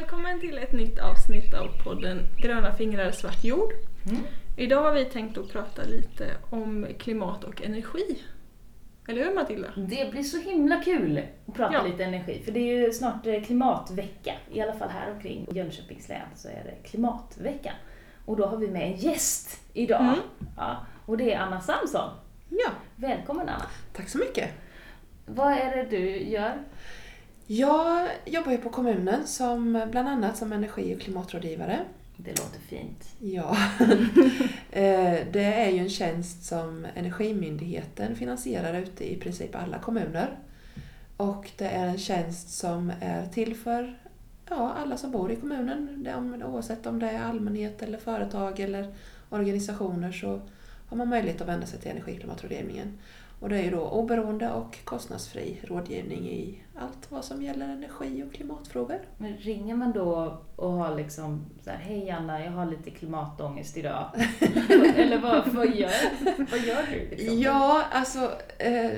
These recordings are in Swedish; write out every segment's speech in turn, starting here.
Välkommen till ett nytt avsnitt av podden Gröna fingrar svart jord. Mm. Idag har vi tänkt att prata lite om klimat och energi. Eller hur Matilda? Det blir så himla kul att prata Ja. lite energi, för det är ju snart eh, klimatvecka. I alla fall här omkring Jönköpings län så är det klimatveckan. Och då har vi med en gäst idag. Mm. Ja, och det är Anna Samson. Ja, Välkommen Anna. tack så mycket. Vad är det du gör? Jag jobbar ju på kommunen som bland annat som energi och klimatrådgivare. Det låter fint. Ja, Eh, det är ju en tjänst som Energimyndigheten finansierar ute i princip alla kommuner. Och det är en tjänst som är till för ja, alla som bor i kommunen. Oavsett om det är allmänhet eller företag eller organisationer så har man möjlighet att vända sig till Energi och klimatrådgivningen. Och det är ju då oberoende och kostnadsfri rådgivning i allt vad som gäller energi och klimatfrågor. Men ringer man då och har liksom så här, hej Anna, jag har lite klimatångest idag. Eller vad, vad, gör, vad gör du? Liksom? Ja, alltså eh,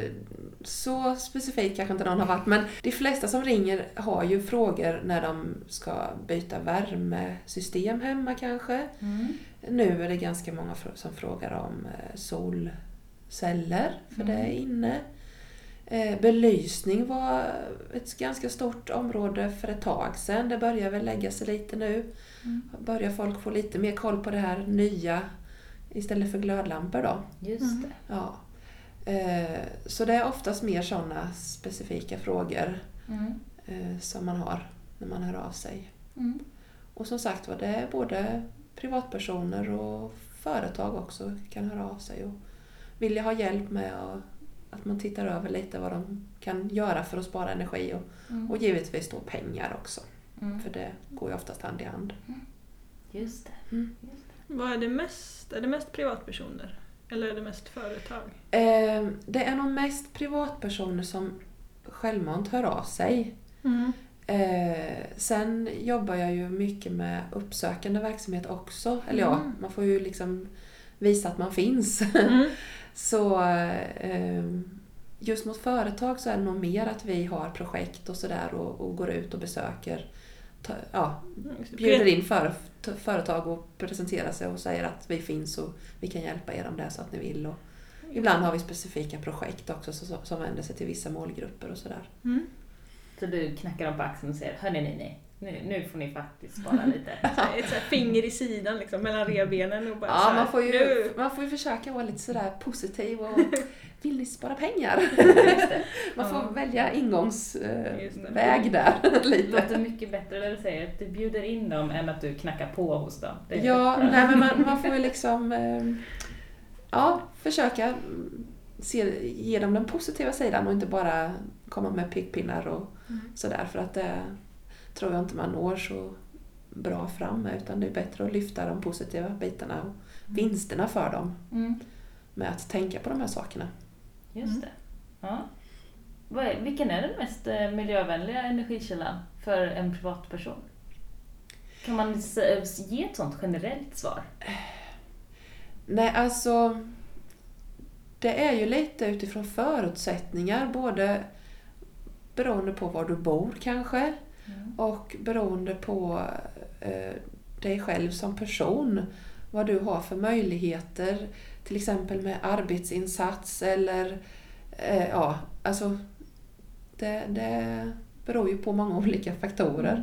så specifikt kanske inte någon har varit, men de flesta som ringer har ju frågor när de ska byta värmesystem hemma kanske. Mm. Nu är det ganska många som frågar om eh, solceller, för det är inne. Eh, belysning var ett ganska stort område för ett tag sedan. Det börjar väl lägga sig lite nu. Mm. Börjar folk få lite mer koll på det här nya istället för glödlampor då. Just Mm. det. Ja. Eh, Så det är oftast mer sådana specifika frågor Mm. eh, som man har när man hör av sig. Mm. Och som sagt var, det är både privatpersoner och företag också kan höra av sig och vilja ha hjälp med att man tittar över lite vad de kan göra för att spara energi och, Mm. och givetvis då pengar också. Mm. För det går ju oftast hand i hand. Just det. Mm. Vad är det mest? Är det mest privatpersoner? Eller är det mest företag? Eh, Det är nog mest privatpersoner som självmant hör av sig. Eh, sen jobbar jag ju mycket med uppsökande verksamhet också. Eller ja, Mm. man får ju liksom visa att man finns. Mm. så eh, just mot företag så är det nog mer att vi har projekt och sådär och, och går ut och besöker. Ta, ja, bjuder in för, företag och presenterar sig och säger att vi finns och vi kan hjälpa er om det är så att ni vill. Och ibland har vi specifika projekt också som, som vänder sig till vissa målgrupper och sådär. Mm. Så du knackar dem på axeln och säger, hörni ni, ni, nu, nu får ni faktiskt spara lite. Ett finger i sidan liksom, mellan revbenen och bara så Ja, man får, ju, nu. man får ju försöka vara lite sådär positiv och vill ni spara pengar? Det. Man får Ja. välja ingångsväg det. väg där Det lite. låter mycket bättre när du säger att du bjuder in dem än att du knackar på hos dem. Det Ja, nej, men man, man får ju liksom eh, ja, försöka mm, se, ge dem den positiva sidan och inte bara komma med pekpinnar och Mm. sådär för att det tror jag inte man når så bra fram med utan det är bättre att lyfta de positiva bitarna och vinsterna för dem Mm, med att tänka på de här sakerna. just Mm. det. Ja. Vad är, vilken är den mest eh, miljövänliga energikällan för en privatperson? Kan man ge ett sånt generellt svar? Nej, alltså det är ju lite utifrån förutsättningar både beroende på var du bor kanske och beroende på eh, dig själv som person. Vad du har för möjligheter, till exempel med arbetsinsats eller eh, ja, alltså det, det beror ju på många olika faktorer.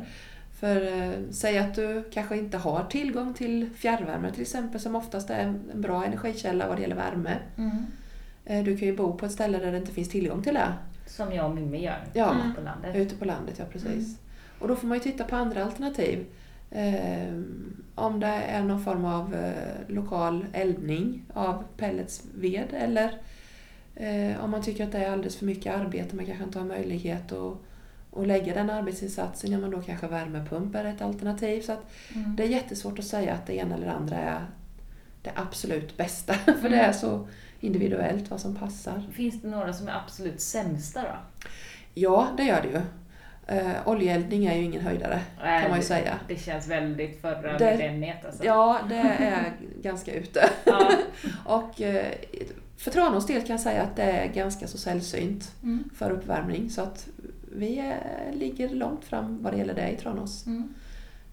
För eh, säg att du kanske inte har tillgång till fjärrvärme till exempel som oftast är en bra energikälla vad det gäller värme. Mm. Eh, Du kan ju bo på ett ställe där det inte finns tillgång till det. Som jag och Mimmi gör Ja. på landet. Ute på landet, ja precis. Mm. Och då får man ju titta på andra alternativ. Eh, om det är någon form av eh, lokal eldning av pelletsved eller eh, om man tycker att det är alldeles för mycket arbete, man kanske inte har möjlighet att, att lägga den arbetsinsatsen, ja men då kanske värmepump är ett alternativ. Så Mm. det är jättesvårt att säga att det ena eller andra är det absolut bästa, för det är så individuellt vad som passar. Finns det några som är absolut sämsta då? Ja, det gör det ju. Eh, oljeeldning är ju ingen höjdare, kan man ju säga. Det känns väldigt förra Det- millenniet alltså. Ja, det är ganska ute. Ja. Och eh, för Tranås del kan jag säga att det är ganska så sällsynt Mm. för uppvärmning. Så att vi är, ligger långt fram vad det gäller det i Tranås. Mm.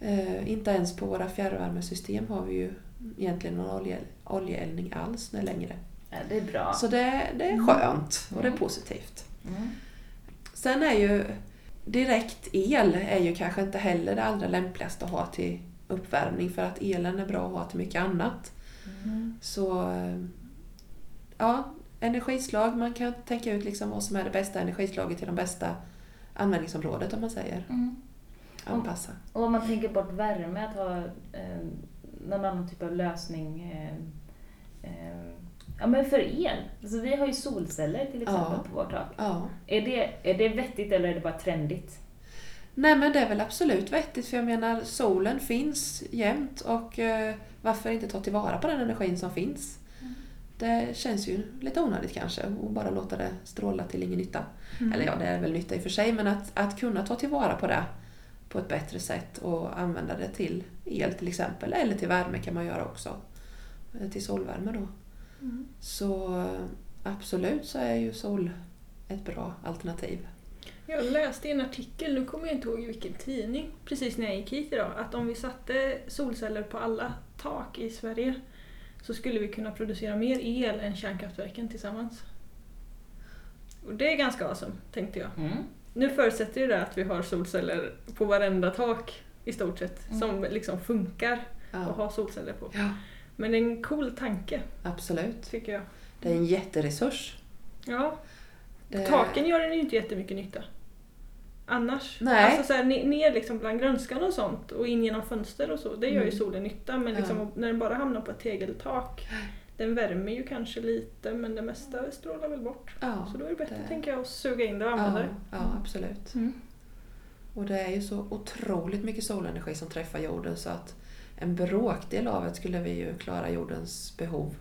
Eh, inte ens på våra fjärrvärmesystem har vi ju egentligen någon olje, oljeeldning alls nu längre. Ja, det är bra. Så det, det är skönt och det är positivt. Mm. Sen är ju direkt el är ju kanske inte heller det allra lämpligaste att ha till uppvärmning för att elen är bra att ha till mycket annat. Mm. Så eh, ja, energislag, man kan tänka ut liksom vad som är det bästa energislaget till de bästa användningsområdet om man säger. Mm. Anpassa. Och om man tänker bort värme, att ha eh, någon annan typ av lösning eh, eh, Ja men för el. Alltså, vi har ju solceller till exempel Ja. på vårt tak. Ja. Är det, är det vettigt eller är det bara trendigt? Nej men det är väl absolut vettigt för jag menar solen finns jämt och eh, varför inte ta tillvara på den energin som finns? Mm. Det känns ju lite onödigt kanske att bara låta det stråla till ingen nytta. Mm. Eller ja, det är väl nytta i och för sig men att, att kunna ta tillvara på det på ett bättre sätt och använda det till el till exempel eller till värme kan man göra också. Eh, Till solvärme då. Mm. Så absolut så är ju sol ett bra alternativ. Jag läste i en artikel, nu kommer jag inte ihåg i vilken tidning, precis när jag gick hit idag, att om vi satte solceller på alla tak i Sverige så skulle vi kunna producera mer el än kärnkraftverken tillsammans. Och det är ganska awesome, tänkte jag. Mm. Nu förutsätter ju det att vi har solceller på varenda tak i stort sett, Mm. som liksom funkar att Ja, ha solceller på. ja Men det är en cool tanke, absolut. tycker jag. Det är en jätteresurs. Ja, Det... taken gör den ju inte jättemycket nytta. Annars. Nej. Alltså så här, ne- ner liksom bland grönskan och sånt och in genom fönster och så. Det gör ju Mm. solen nytta men liksom, Ja. när den bara hamnar på ett tegeltak den värmer ju kanske lite men det mesta strålar väl bort. Ja, Så då är det bättre det- tänker jag att suga in det och använda ja, det. ja, absolut. Mm. Och det är ju så otroligt mycket solenergi som träffar jorden så att en bråkdel av det skulle vi ju klara jordens behov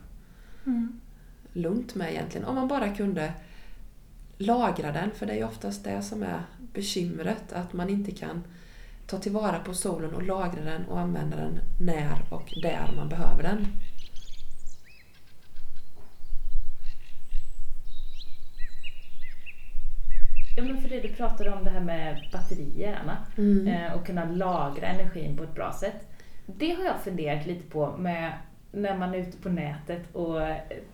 Mm. lugnt med egentligen. Om man bara kunde lagra den, för det är ju oftast det som är bekymret, att man inte kan ta tillvara på solen och lagra den och använda den när och där man behöver den. Ja men för det du pratade om det här med batterier Anna. Mm. eh, och kunna lagra energin på ett bra sätt. Det har jag funderat lite på med när man är ute på nätet och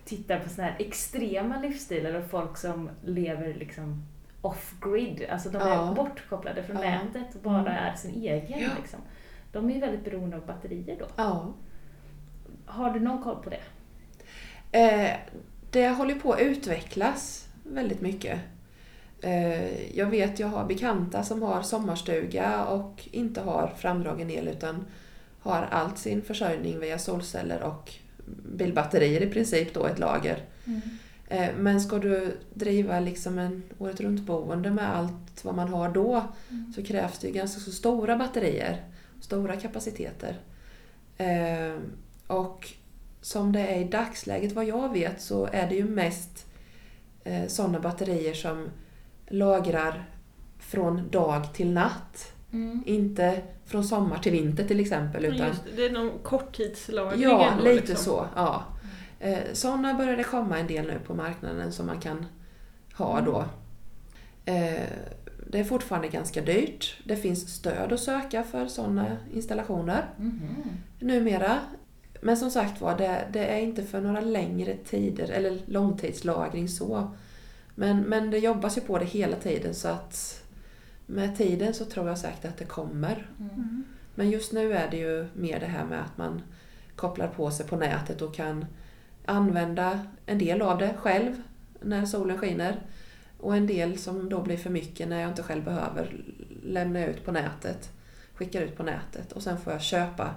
tittar på såna här extrema livsstilar och folk som lever liksom off-grid, alltså de är Ja. bortkopplade från Ja. nätet och bara Mm. är sin egen. Ja. Liksom. De är ju väldigt beroende av batterier då. Ja. Har du någon koll på det? Eh, det håller på att utvecklas väldigt mycket. Eh, jag vet, jag har bekanta som har sommarstuga och inte har framdragen el utan har allt sin försörjning via solceller och bilbatterier i princip då, ett lager. Eh, men ska du driva liksom en året runt boende med allt vad man har då så krävs det ju ganska så stora batterier, stora kapaciteter. Eh, och som det är i dagsläget vad jag vet så är det ju mest eh, sådana batterier som lagrar från dag till natt. Mm. Inte från sommar till vinter till exempel. Utan, Just, det, är någon korttidslagring ja, ändå, lite liksom. så. Ja. Eh, sådana börjar det komma en del nu på marknaden som man kan ha då. Eh, det är fortfarande ganska dyrt. Det finns stöd att söka för sådana installationer Mhm. numera. Men som sagt var, det, det är inte för några längre tider, eller långtidslagring så. Men, men det jobbas ju på det hela tiden så att med tiden så tror jag säkert att det kommer. Mm. Men just nu är det ju mer det här med att man kopplar på sig på nätet och kan använda en del av det själv när solen skiner. Och en del som då blir för mycket när jag inte själv behöver lämna ut på nätet. Skickar ut på nätet och sen får jag köpa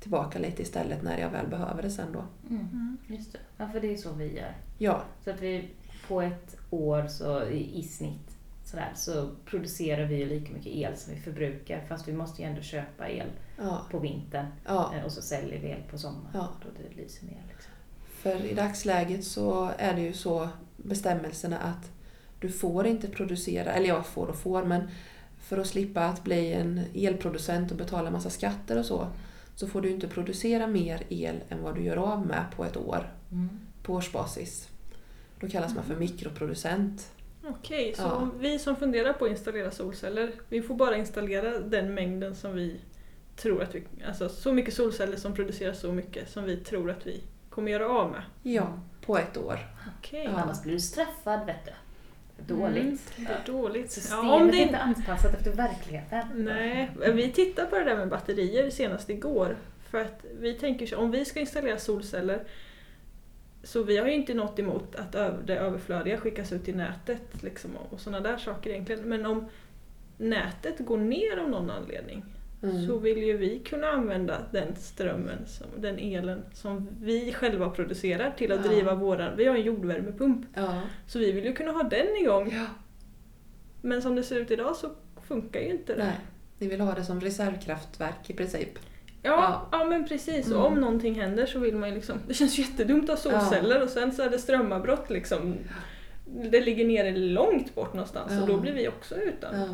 tillbaka lite istället när jag väl behöver det sen då. Mm. Mm. Just det. Ja, för det är så vi gör. Ja, Så att vi på ett år så i, i snitt sådär, så producerar vi ju lika mycket el som vi förbrukar fast vi måste ju ändå köpa el ja, på vintern ja. eh, och så säljer vi el på sommaren Ja. då det lyser mer. Liksom. För i dagsläget så är det ju så bestämmelserna att du får inte producera, eller ja, får och får, men för att slippa att bli en elproducent och betala massa skatter och så, så får du inte producera mer el än vad du gör av med på ett år, Mm. på årsbasis. Då kallas man för mikroproducent. Okej, så Ja. vi som funderar på att installera solceller, vi får bara installera den mängden som vi tror att vi, alltså så mycket solceller som producerar så mycket som vi tror att vi kommer göra av med. Ja, på ett år. Okej. Ja. Annars blir du straffad vet du. Dåligt. Mm, det är dåligt. Systemet Ja, om det är inte anpassat efter verkligheten. Nej, vi tittar på det där med batterier senast igår. För att vi tänker så, om vi ska installera solceller så vi har ju inte något emot att det överflödiga skickas ut i nätet liksom, och sådana där saker egentligen. Men om nätet går ner av någon anledning Mm. så vill ju vi kunna använda den strömmen, som, den elen som vi själva producerar till att Ja. driva våran, vi har en jordvärmepump, Ja. så vi vill ju kunna ha den igång. ja. Men som det ser ut idag så funkar ju inte det. Nej. Ni vill ha det som reservkraftverk i princip. Ja, ja. men precis. Och Mm. om någonting händer så vill man ju liksom... Det känns jättedumt att ha solceller och sen så är det strömavbrott liksom. Det ligger nere långt bort någonstans och Ja. då blir vi också utan. Ja.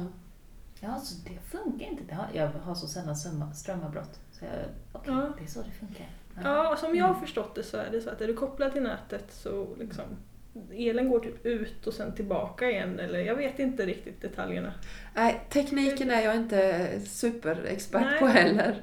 Ja, så det funkar inte. Det har, jag har så sällan strömavbrott. Så jag, okej, Ja. det är så det funkar. Ja, som jag har förstått det så är det så att är du kopplad till nätet så liksom elen går typ ut och sen tillbaka igen eller jag vet inte riktigt detaljerna. Nej, tekniken är jag inte superexpert Nej. på heller.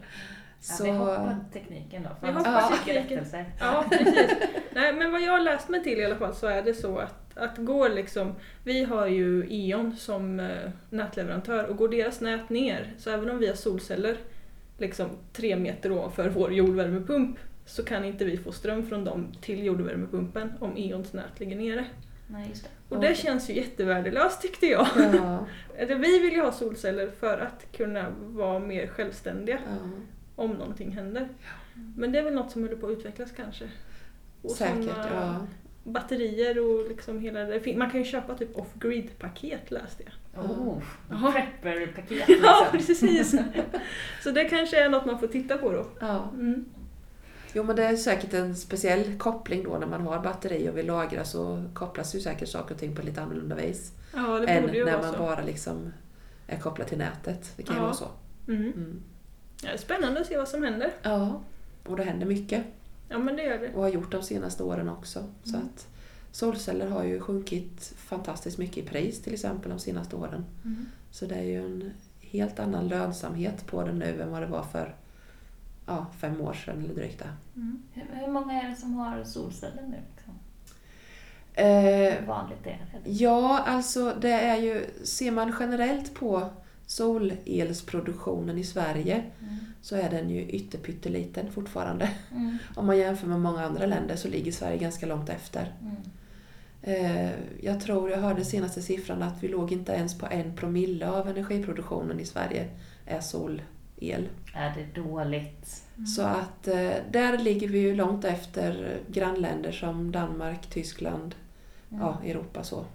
Ja, Så... vi hoppar tekniken då. Vi För annars hoppar mycket tekniken. Ja, precis. Nej, men vad jag har läst mig till i alla fall så är det så att, att går liksom, vi har ju E.ON som eh, nätleverantör och går deras nät ner, så även om vi har solceller liksom tre meter ovanför vår jordvärmepump så kan inte vi få ström från dem till jordvärmepumpen om E.ONs nät ligger nere. Nej, det. Och det känns ju jättevärdelöst tyckte jag. Ja, Vi vill ju ha solceller för att kunna vara mer självständiga ja. Om någonting händer. Men det är väl något som håller på att utvecklas kanske. Och Säkert, ja. batterier och liksom hela det. Man kan ju köpa typ off-grid-paket läste jag. Oh, prepper-paket Ja, liksom. precis! Så det kanske är något man får titta på då. ja. Mm. Jo men det är säkert en speciell koppling då när man har batteri och vill lagra så kopplas ju säkert saker och ting på lite annorlunda vis. Ja, det än borde ju när vara man så. bara liksom är kopplad till nätet. Det kan ju Ja. vara så. Mm. Mm. Ja, det är spännande att se vad som händer. Ja, och det händer mycket Ja, men det gör det. och har gjort de senaste åren också. Så Mm. att solceller har ju sjunkit fantastiskt mycket i pris till exempel de senaste åren. Mm. Så det är ju en helt annan lönsamhet på det nu än vad det var för ja, fem år sedan eller drygt det. Mm. Hur, hur många är det som har solceller nu? Liksom? Eh, Hur vanligt är det? Ja, alltså det är ju, ser man generellt på solelsproduktionen i Sverige Mm. så är den ju ytterpytteliten fortfarande. Mm. Om man jämför med många andra länder så ligger Sverige ganska långt efter. Mm. Eh, Jag tror jag hörde senaste siffran att vi låg inte ens på en promille av energiproduktionen i Sverige är solel. Är det dåligt? Så att eh, där ligger vi ju långt efter grannländer som Danmark, Tyskland, Mm. ja, Europa så.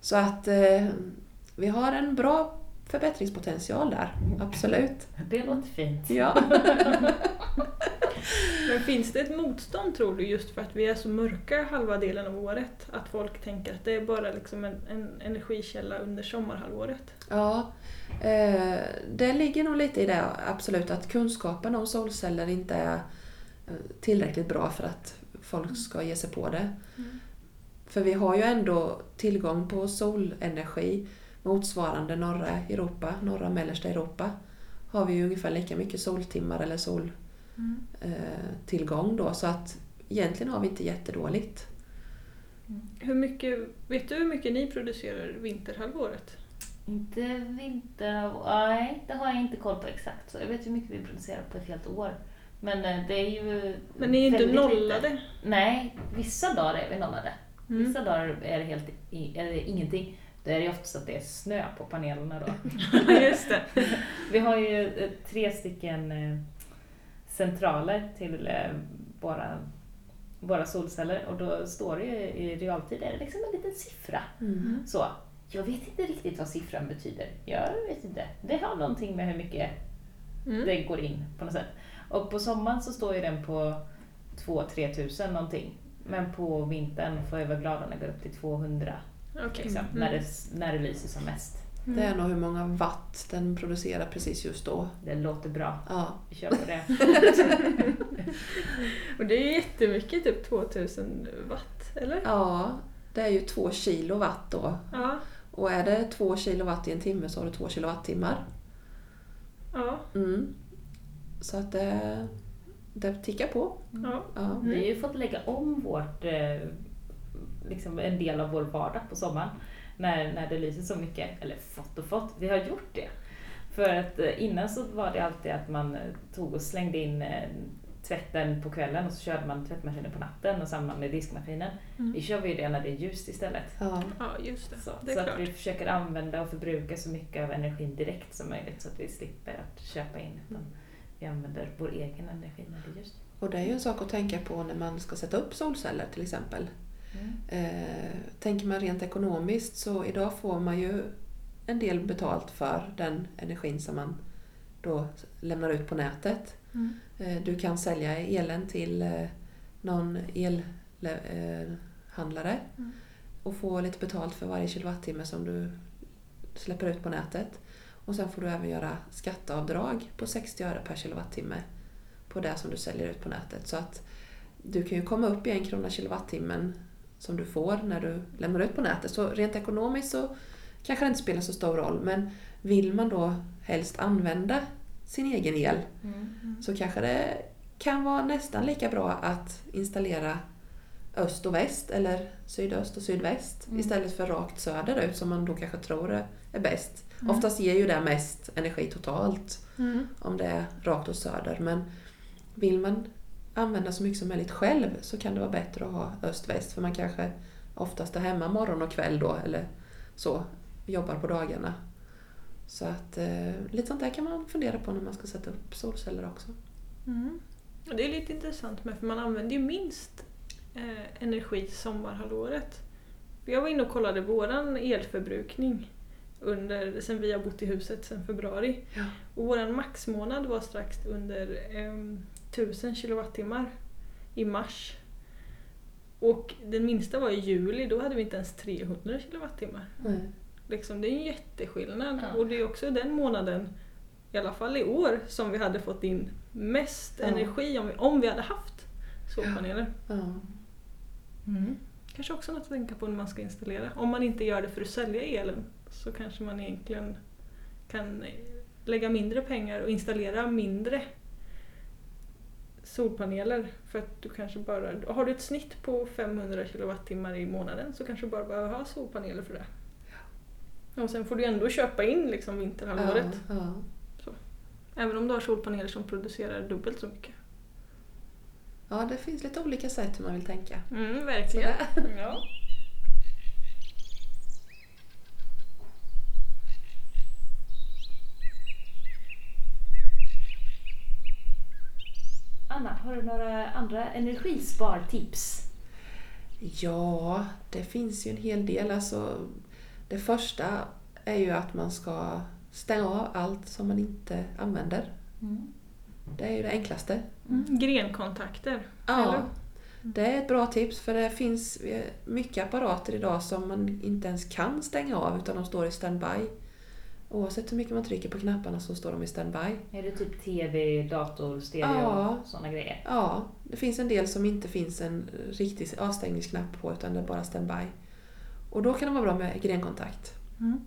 Så att eh, vi har en bra förbättringspotential där, absolut. Det låter fint. Ja. Men finns det ett motstånd tror du just för att vi är så mörka halva delen av året? Att folk tänker att det är bara liksom en, en energikälla under sommarhalvåret? ja. Eh, det ligger nog lite i det, absolut, att kunskapen om solceller inte är eh, tillräckligt bra för att folk ska ge sig på det. Mm. För vi har ju ändå tillgång på solenergi motsvarande norra Europa, norra och mellersta Europa. Har vi ju ungefär lika mycket soltimmar eller soltillgång då så att egentligen har vi inte jättedåligt. Hur mycket, vet du hur mycket ni producerar vinterhalvåret? Inte vinter... Nej, det har jag inte koll på exakt. Så jag vet hur mycket vi producerar på ett helt år. Men eh, det är ju Men ni är inte nollade? Lite. Nej, vissa dagar är vi nollade. Mm. Vissa dagar är det, helt, är det ingenting. Då är det oftast att det är snö på panelerna då. Just det. Vi har ju eh, tre stycken eh, centraler till eh, våra, våra solceller och då står det ju i realtid är det liksom en liten siffra. Mm. Så, jag vet inte riktigt vad siffran betyder. Jag vet inte. Det har någonting med hur mycket Mm. det går in på något sätt. Och på sommaren så står ju den på 2-3 tusen någonting. Men på vintern får jag vara glad om den går upp till 200 Okej. liksom, Mm. när, det, när det lyser som mest. Det är nog hur många watt den producerar precis just då. Det låter bra. Ja, Vi kör på det. Och det är ju jättemycket, typ 2000 watt, eller? ja det är ju två kilowatt då. Ja. Och är det två kilowatt i en timme så har du två kilowattimmar. ja. Mm. Så att det, det tickar på. Ja. Ja. Vi har ju fått lägga om vårt, eh, liksom en del av vår vardag på sommaren. När, när det lyser så mycket. Eller fått och fått, vi har gjort det. För att eh, innan så var det alltid att man eh, tog och slängde in eh, tvätten på kvällen och så körde man tvättmaskinen på natten och samma med diskmaskinen. Mm. Vi kör vi det när det är ljust istället. Ja. ja, just det. Så, det så att vi försöker använda och förbruka så mycket av energin direkt som möjligt så att vi slipper att köpa in. Utan vi använder vår egen energi när det är ljust. Och det är ju en sak att tänka på när man ska sätta upp solceller till exempel. Eh, tänker man rent ekonomiskt så idag får man ju en del betalt för den energin som man då lämnar ut på nätet. Mm. Eh, du kan sälja elen till eh, någon elhandlare Mm. och få lite betalt för varje kilowattimme som du släpper ut på nätet. Och sen får du även göra skatteavdrag på 60 öre per kilowattimme på det som du säljer ut på nätet. Så att du kan ju komma upp i en krona kilowattimmen som du får när du lämnar ut på nätet. Så rent ekonomiskt så kanske det inte spelar så stor roll. Men vill man då helst använda sin egen el Mm. så kanske det kan vara nästan lika bra att installera öst och väst eller sydöst och sydväst Mm. istället för rakt söderut som man då kanske tror är- är bäst. Mm. Oftast ger ju det mest energi totalt Mm. om det är rakt åt söder. Men vill man använda så mycket som möjligt själv så kan det vara bättre att ha öst-väst för man kanske oftast är hemma morgon och kväll då eller så, jobbar på dagarna. Så att eh, lite sånt där kan man fundera på när man ska sätta upp solceller också. Mm. Det är lite intressant med för man använder ju minst eh, energi sommarhalvåret. Jag var inne och kollade våran elförbrukning under, sen vi har bott i huset sen februari. Ja. Och våran maxmånad var strax under ehm, 1000 kilowattimmar i mars. Och den minsta var i juli, då hade vi inte ens 300 kilowattimmar. Nej. Liksom, det är en jätteskillnad. Ja. Och det är också den månaden, i alla fall i år, som vi hade fått in mest Ja. energi om vi, om vi hade haft solpaneler. Ja. Mm. Kanske också något att tänka på när man ska installera. Om man inte gör det för att sälja elen så kanske man egentligen kan lägga mindre pengar och installera mindre solpaneler. För att du kanske bara, har du ett snitt på 500 kilowattimmar i månaden så kanske du bara behöver ha solpaneler för det. Och sen får du ändå köpa in liksom vinterhalvåret. Ja, ja. Även om du har solpaneler som producerar dubbelt så mycket. ja, det finns lite olika sätt hur man vill tänka. Mm, verkligen. Ja. Anna, har du några andra energispartips? Ja, det finns ju en hel del. Alltså, det första är ju att man ska stänga av allt som man inte använder. Det är ju det enklaste. Mm. Grenkontakter. Ja, Eller? det är ett bra tips för det finns eh, mycket apparater idag som man inte ens kan stänga av utan de står i standby. Oavsett hur mycket man trycker på knapparna så står de i standby. Är det typ TV, dator, stereo Ja. sådana grejer? Ja, det finns en del som inte finns en riktig avstängningsknapp på utan det är bara standby. Och då kan det vara bra med grenkontakt. Mm.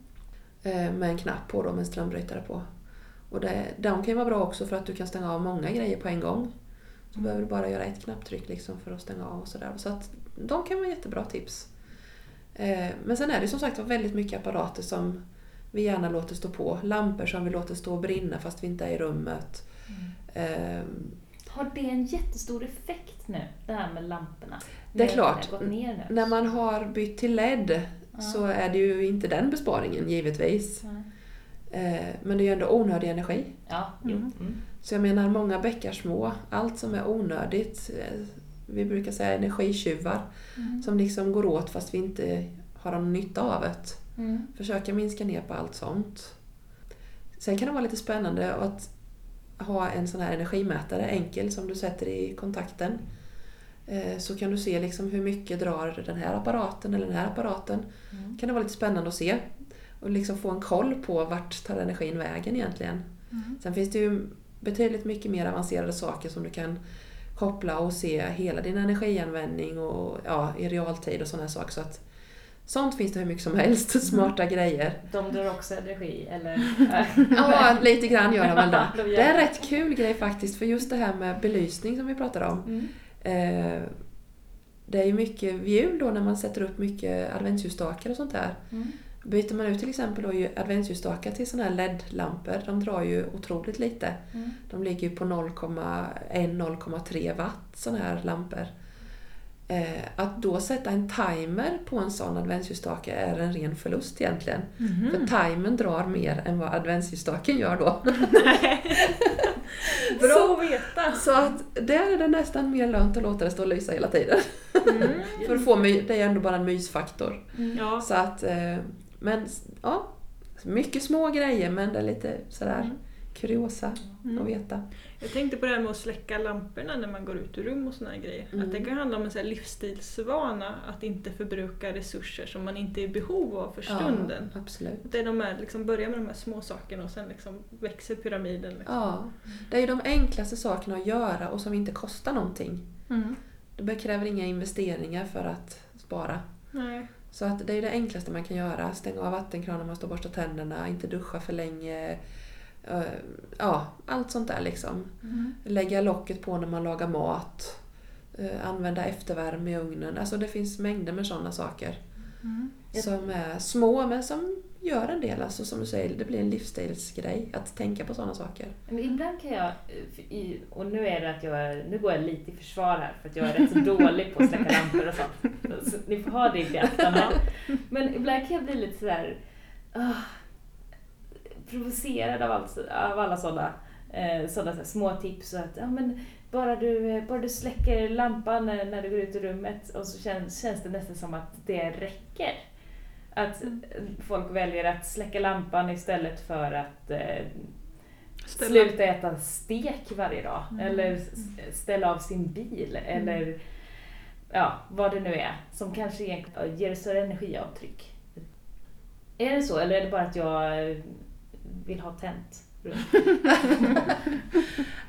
eh, Med en knapp på då, med en strömbrytare på. Och det, de kan ju vara bra också för att du kan stänga av många grejer på en gång. Så Mm. behöver du bara göra ett knapptryck liksom för att stänga av och sådär. Så att de kan vara jättebra tips. Eh, Men sen är det som sagt väldigt mycket apparater som vi gärna låter stå på. Lampor som vi låter stå och brinna fast vi inte är i rummet. Eh, Har det en jättestor effekt nu, det här med lamporna? Det är När klart. När man har bytt till LED Ja. så är det ju inte den besparingen givetvis. Ja. Eh, Men det är ju ändå onödig energi. Ja. Mm. Mm. Så jag menar många bäckar små. Allt som är onödigt. eh, Vi brukar säga energitjuvar. Mm. Som liksom går åt fast vi inte har någon nytta av det. Mm. Försöka minska ner på allt sånt. Sen kan det vara lite spännande att ha en sån här energimätare enkel som du sätter i kontakten. Eh, Så kan du se liksom hur mycket drar den här apparaten eller den här apparaten. Mm. kan det vara lite spännande att se. Och liksom få en koll på vart tar energin vägen egentligen. Mm. Sen finns det ju betydligt mycket mer avancerade saker som du kan koppla och se hela din energianvändning och, ja, i realtid och sådana saker. Så att Sånt finns det hur mycket som helst, smarta grejer. De drar också energi, eller? Ja, lite grann gör de väl det. De Det är en rätt kul grej faktiskt, för just det här med belysning som vi pratade om. Mm. Eh, det är ju mycket vid jul då när man sätter upp mycket adventsljusstakar och sånt där. Mm. Byter man ut till exempel då adventsljusstakar till såna här LED-lampor, de drar ju otroligt lite. Mm. De ligger ju på 0,1-0,3 watt såna här lampor. Eh, att då sätta en timer på en sån adventsljusstake är en ren förlust egentligen. Mhm. För timern drar mer än vad adventsljusstaken gör då. Bra Så- att veta! Så att där är det nästan mer lönt att låta det stå och lysa hela tiden. Mm. För att få det är ändå bara en mysfaktor. Ja. Så att, eh, men ja, mycket små grejer men det är lite sådär Mm. Kuriosa Mm. att veta. Jag tänkte på det här med att släcka lamporna när man går ut ur rum och såna här grejer. Mm. Att det kan handla om en sån livsstilsvana, att inte förbruka resurser som man inte är i behov av för stunden. Ja, absolut. Det är de här, liksom, börja med de här små sakerna och sen liksom växer pyramiden. Liksom. Ja, det är ju de enklaste sakerna att göra och som inte kostar någonting. Mm. Det kräver inga investeringar för att spara. Nej. Så att det är det enklaste man kan göra. Stänga av vattenkranen när man står och borstar tänderna, inte duscha för länge. Eh, Ja, allt sånt där liksom. Mm. Lägga locket på när man lagar mat. Eh, Använda eftervärme i ugnen. Alltså det finns mängder med sådana saker. Mm. Som är små men som gör en del. Alltså som du säger, det blir en livsstilsgrej att tänka på sådana saker. Men ibland kan jag, och nu är det att jag, nu går jag lite i försvar här för att jag är rätt så dålig på att släcka lampor och sånt. Så ni får ha det i beaktande. Men ibland kan jag bli lite sådär ah, provocerad av, allt, av alla sådana eh, sådana så små tips. Och att, ja, men bara, du, eh, bara du släcker lampan när, när du går ut ur rummet och så känns, känns det nästan som att det räcker. Att Mm. folk väljer att släcka lampan istället för att eh, sluta äta stek varje dag. Mm. Eller ställa av sin bil. Eller ja, vad det nu är. Som kanske ger större energiavtryck. Är det så? Eller är det bara att jag eh, vill ha tänt? runt?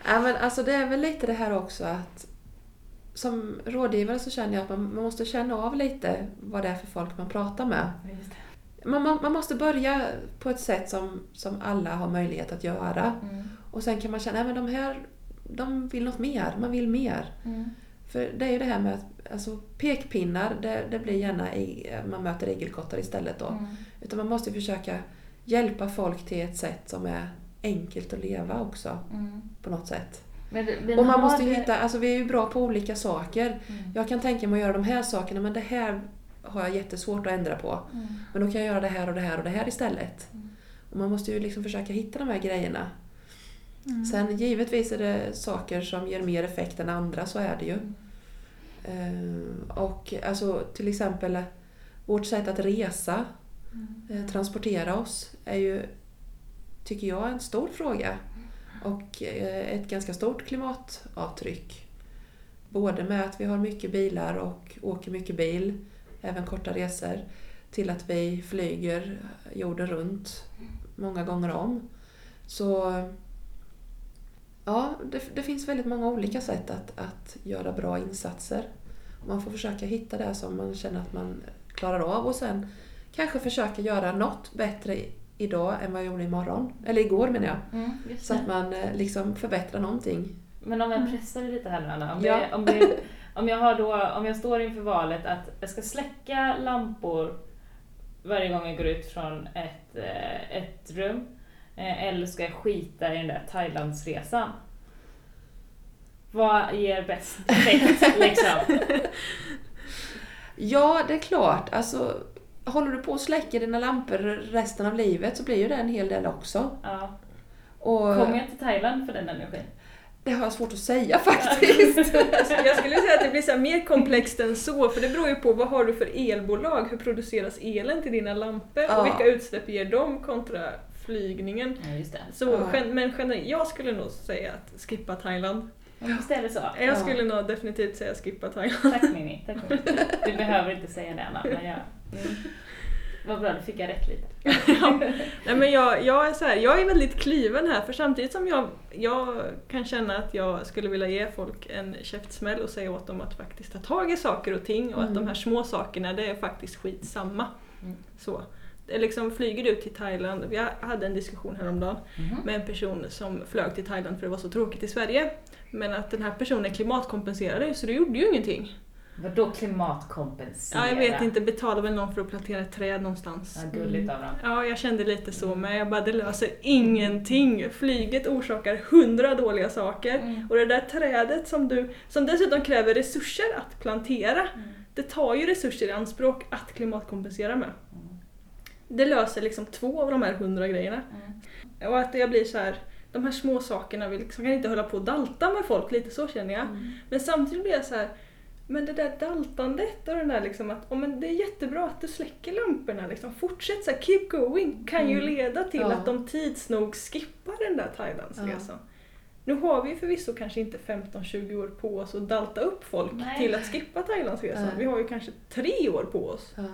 Ja, men alltså det är väl lite det här också att som rådgivare så känner jag att man, man måste känna av lite vad det är för folk man pratar med. Man, man, man måste börja på ett sätt som, som alla har möjlighet att göra. Mm. Och sen kan man känna att de här de vill något mer, man vill mer. Mm. För det är ju det här med att alltså, pekpinnar, det, det blir gärna i, man möter igelkottar istället då. Mm. Utan man måste försöka hjälpa folk till ett sätt som är enkelt att leva också Mm. på något sätt. Men, men Och man måste ju det- hitta, alltså vi är ju bra på olika saker. Mm. Jag kan tänka mig att göra de här sakerna men det här har jag jättesvårt att ändra på. Mm. Men då kan jag göra det här och det här och det här istället. Mm. Och man måste ju liksom försöka hitta de här grejerna. Mm. Sen givetvis är det saker som ger mer effekt än andra, så är det ju. Eh, och alltså till exempel vårt sätt att resa, Mm. eh, transportera oss, är ju, tycker jag, en stor fråga. Och eh, ett ganska stort klimatavtryck. Både med att vi har mycket bilar och åker mycket bil, även korta resor, till att vi flyger jorden runt många gånger om. Så ja, det, det finns väldigt många olika sätt att, att göra bra insatser. Man får försöka hitta det som man känner att man klarar av och sen kanske försöka göra något bättre idag än vad jag gjorde imorgon. Eller igår menar jag. Mm, Så att man eh, liksom förbättrar någonting. Men om jag Mm. pressar det lite här nu Anna. Om, Ja. det, om, det, om, jag har då, om jag står inför valet att jag ska släcka lampor varje gång jag går ut från ett, eh, ett rum. eh, Eller ska jag skita i den där Thailandsresan? Vad ger bäst effekt liksom? Ja, det är klart. Alltså, håller du på att släcka dina lampor resten av livet så blir ju det en hel del också. Ja. Och Kommer jag till Thailand för den energin? det har jag svårt att säga faktiskt. Jag skulle säga att det blir så här mer komplext än så, för det beror ju på vad har du för elbolag, hur produceras elen till dina lampor Ja. och vilka utsläpp ger de kontra flygningen. Ja, just det. Så, Ja. gen- men generellt, jag skulle nog säga att skippa Thailand. Visst är det så? Jag Ja. skulle nog definitivt säga skippa Thailand. Tack Mimmi. Tack. Du behöver inte säga det Anna, men jag... Mm. Vad bra, då fick jag rätt lite. ja. Nej, men jag, jag, är så här, jag är väldigt kliven här för samtidigt som jag, jag kan känna att jag skulle vilja ge folk en käftsmäll och säga åt dem att faktiskt ta tag i saker och ting och att de här små sakerna det är faktiskt skitsamma. Mm. Så. Liksom, flyger du till Thailand, vi hade en diskussion häromdagen Mhm. med en person som flög till Thailand för det var så tråkigt i Sverige. Men att den här personen klimatkompenserade så det gjorde ju ingenting. Vadå klimatkompensera? Ja, jag vet inte, betalar väl någon för att plantera ett träd någonstans. Ja, gulligt av dem. Ja, jag kände lite så men jag bara det löser ingenting. Flyget orsakar hundra dåliga saker Mm. och det där trädet som du, som dessutom kräver resurser att plantera, Mm. det tar ju resurser i anspråk att klimatkompensera med. Mm. Det löser liksom två av de här hundra grejerna. Mm. Och att jag blir så här, de här små sakerna, vi liksom kan inte hålla på och dalta med folk, lite så känner jag. Mm. Men samtidigt blir jag så här, men det där daltandet och den där liksom att oh, men det är jättebra att du släcker lamporna, liksom. fortsätt så här, keep going, kan ju Mm. leda till Ja. att de tids nog skippar den där Thailandsresan. Nu har vi ju förvisso kanske inte 15-20 år på oss att dalta upp folk Nej. till att skippa Thailandsresan. Nej. Vi har ju kanske tre år på oss. Ja.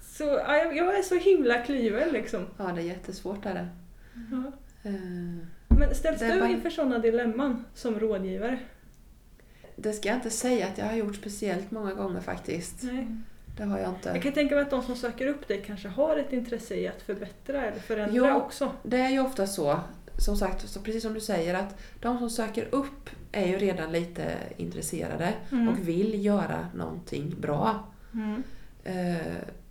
Så ja, jag- är så himla kliven liksom. ja, det är jättesvårt är det. Ja. Eh, Men ställs Det du bara- inför sådana dilemman som rådgivare? Det ska jag inte säga att jag har gjort speciellt många gånger faktiskt. Nej. Det har jag Jag inte. kan tänka mig att de som söker upp dig kanske har ett intresse i att förbättra eller förändra Ja. också. Det är ju ofta så, som sagt, så precis som du säger, att de som söker upp är ju redan lite intresserade Mm. och vill göra någonting bra. Mm. Eh,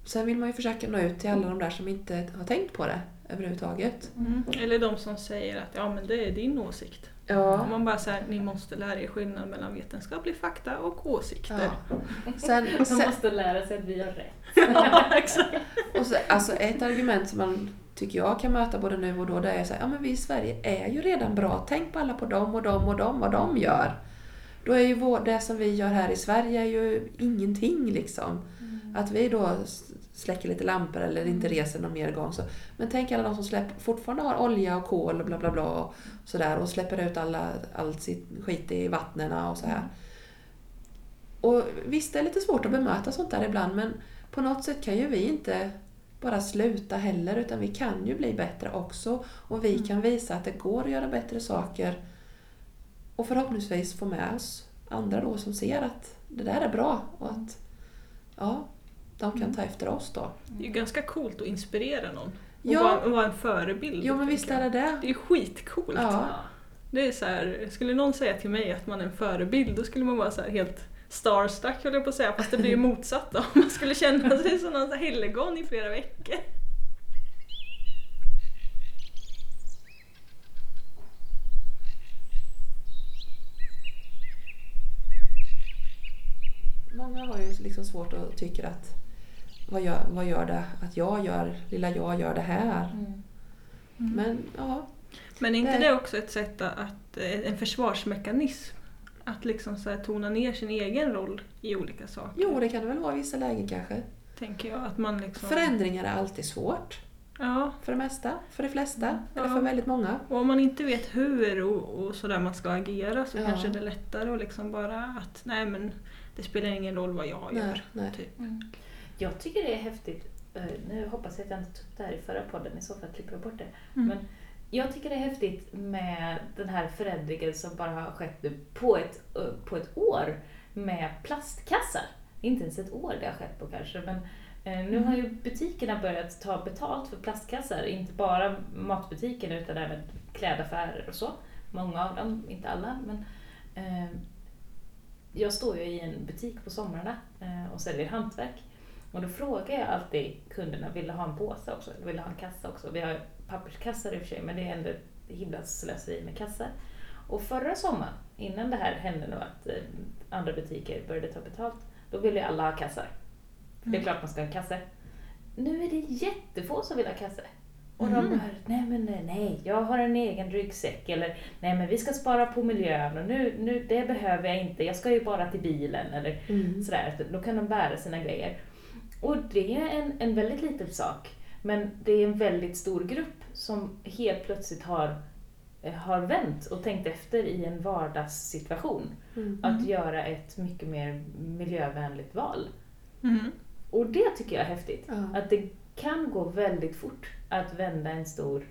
sen vill man ju försöka nå ut till alla de där som inte har tänkt på det överhuvudtaget. Mm. Eller de som säger att ja men det är din åsikt. Ja. Man bara säger ni måste lära er skillnad mellan vetenskaplig fakta och åsikter. ja. Sen, Man sen, måste lära sig att vi har rätt. Ja, exakt. och så, alltså ett argument som man tycker jag kan möta både nu och då, det är så här, ja men vi i Sverige är ju redan bra. Tänk på alla på dem och dem och dem, vad de gör. Då är ju vår, det som vi gör här i Sverige är ju ingenting liksom. Att vi då släcker lite lampor eller inte reser någon mer gång. Så. Men tänk alla de som släpp, fortfarande har olja och kol och bla bla bla och sådär och släpper ut alla, all sitt skit i vattnen och så här. Och visst, det är lite svårt att bemöta sånt där ibland men på något sätt kan ju vi inte bara sluta heller utan vi kan ju bli bättre också och vi kan visa att det går att göra bättre saker och förhoppningsvis få med oss andra då som ser att det där är bra och att ja, de kan ta efter oss då. Det är ju ganska coolt att inspirera någon. Och Ja. vara, vara en förebild. Jo men visst är det det. Det är skitcoolt. Ja. Det är så här, skulle någon säga till mig att man är en förebild då skulle man vara så här helt starstruck höll jag på att säga fast det blir ju motsatt då. Man skulle känna sig som någon helgon i flera veckor. Många har ju liksom svårt att tycka att vad gör, vad gör det att jag gör, lilla jag gör det här. Mm. Men ja, Men är inte Nej. det också ett sätt att, eh, en försvarsmekanism? Att liksom så här tona ner sin egen roll i olika saker. jo det kan det väl vara i vissa lägen kanske. Tänker jag. Att man liksom... Förändringar är alltid svårt. Ja. För det mesta, för de flesta, eller Ja. för väldigt många. Och om man inte vet hur och, och sådär man ska agera så Ja. kanske det är lättare att liksom bara att nej men det spelar ingen roll vad jag gör. Nej, nej. Typ. Jag tycker det är häftigt. eh, Nu hoppas jag att jag inte tog upp det här i förra podden, i så fall klipper jag bort det. Mm. Men jag tycker det är häftigt med den här förändringen som bara har skett nu på ett, eh, på ett år med plastkassar. Inte ens ett år det har skett på kanske, men eh, nu har ju butikerna börjat ta betalt för plastkassar. Inte bara matbutikerna utan även klädaffärer och så. Många av dem, inte alla. Men, eh, jag står ju i en butik på somrarna eh, och säljer hantverk. Och då frågar jag alltid kunderna, vill du ha en påse också? Eller vill du ha en kassa också? Vi har papperskassar i och för sig, men det är ändå himla slöseri med kassar. Och förra sommaren, innan det här hände nu att eh, andra butiker började ta betalt, då ville ju alla ha kassar. För det är Mm. klart man ska ha en kasse. Nu är det jättefå som vill ha kasse. Och de Mm. bara, nej men nej, nej, jag har en egen ryggsäck. Eller, nej men vi ska spara på miljön och nu, nu, det behöver jag inte, jag ska ju bara till bilen. Eller Mm. sådär, då kan de bära sina grejer. Och det är en, en väldigt liten sak, men det är en väldigt stor grupp som helt plötsligt har, eh, har vänt och tänkt efter i en vardagssituation. Mm. Att göra ett mycket mer miljövänligt val. Mm. Och det tycker jag är häftigt. Ja. Att det kan gå väldigt fort att vända en stor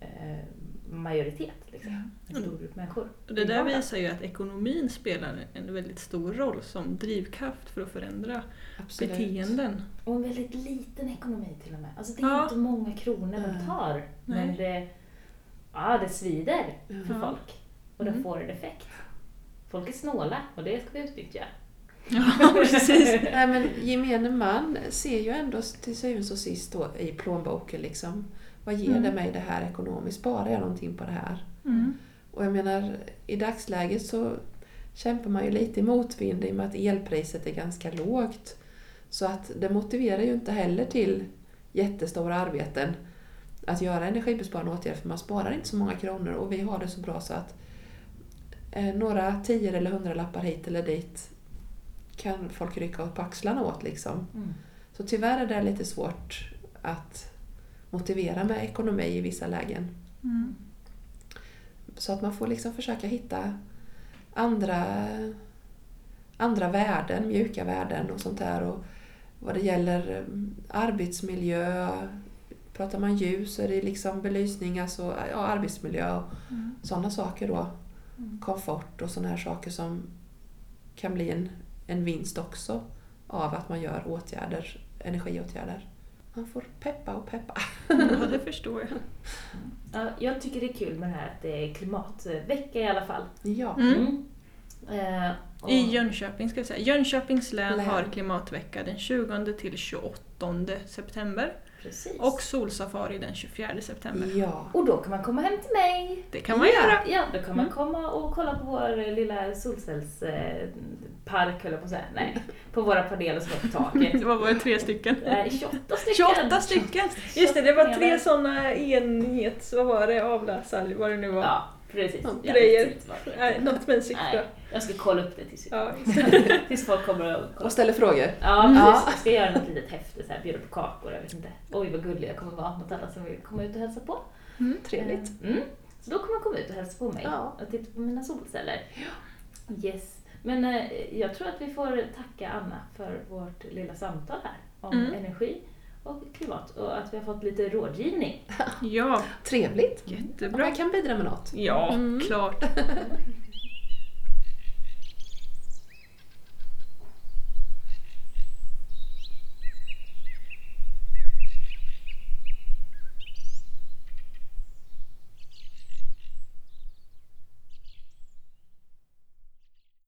eh, majoritet. Liksom. En stor grupp människor. Och det där visar ju att ekonomin spelar en väldigt stor roll som drivkraft för att förändra Absolut. beteenden. Och en väldigt liten ekonomi till och med. Alltså det är Ja. inte många kronor de tar. Men Nej. det, ja, det svider för Ja. folk. Och det Mm. får en effekt. Folk är snåla och det ska vi utnyttja. Ja, precis. Nej, men gemene man ser ju ändå till syvende och sist då i plånboken liksom. Vad ger Mm. det mig det här ekonomiskt? Sparar jag någonting på det här? Mm. Och jag menar, i dagsläget så kämpar man ju lite i motvind i och med att elpriset är ganska lågt. Så att det motiverar ju inte heller till jättestora arbeten att göra energibesparande åtgärder för man sparar inte så många kronor och vi har det så bra så att eh, några tior eller hundralappar hit eller dit kan folk rycka upp axlarna åt liksom. Så tyvärr är det lite svårt att motivera med ekonomi i vissa lägen. Mm. Så att man får liksom försöka hitta andra, andra värden, mjuka värden och sånt där. Och vad det gäller eh, arbetsmiljö, pratar man ljus så är det liksom belysning, alltså ja, arbetsmiljö och Mm. sådana saker då. Mm. Komfort och sådana här saker som kan bli en, en vinst också av att man gör åtgärder, energiåtgärder. Man får peppa och peppa. Ja, det förstår jag. Ja, jag tycker det är kul med det här att det är klimatvecka i alla fall. Ja. Mm. Eh, och- I Jönköping ska vi säga. Jönköpings län Län. har klimatvecka den 20 till 28 september. Precis. Och solsafari den 24 september. Ja. Och då kan man komma hem till mig. Det kan man Ja. göra. Ja, då kan man Mm. komma och kolla på vår lilla solcellspark, höll jag på att säga. Nej, på våra paneler som är på taket. Det var bara tre stycken. Nej, 28 stycken! 28 stycken! Just det, det var tre sådana enhets... Vad var det? Avläsare, vad det nu var. Ja, precis. Ja. Nej, något med en siffra. Nej, jag ska kolla upp det tills, Ja, tills folk kommer och kollar. Och ställer frågor. Ja, Mm. precis. Ja. Jag ska göra något litet häfte, så här, bjuda på kakor, jag vet inte. Oj, vad gullig jag kommer vara mot alla som vill komma ut och hälsa på. Trevligt. Mm. Så då kommer man komma ut och hälsa på mig Ja. och titta på mina solceller. Yes. Men eh, jag tror att vi får tacka Anna för vårt lilla samtal här om Mm. energi och klimat och att vi har fått lite rådgivning. ja Trevligt. Om jättebra. jag kan bidra med något. Ja, Mm. klart.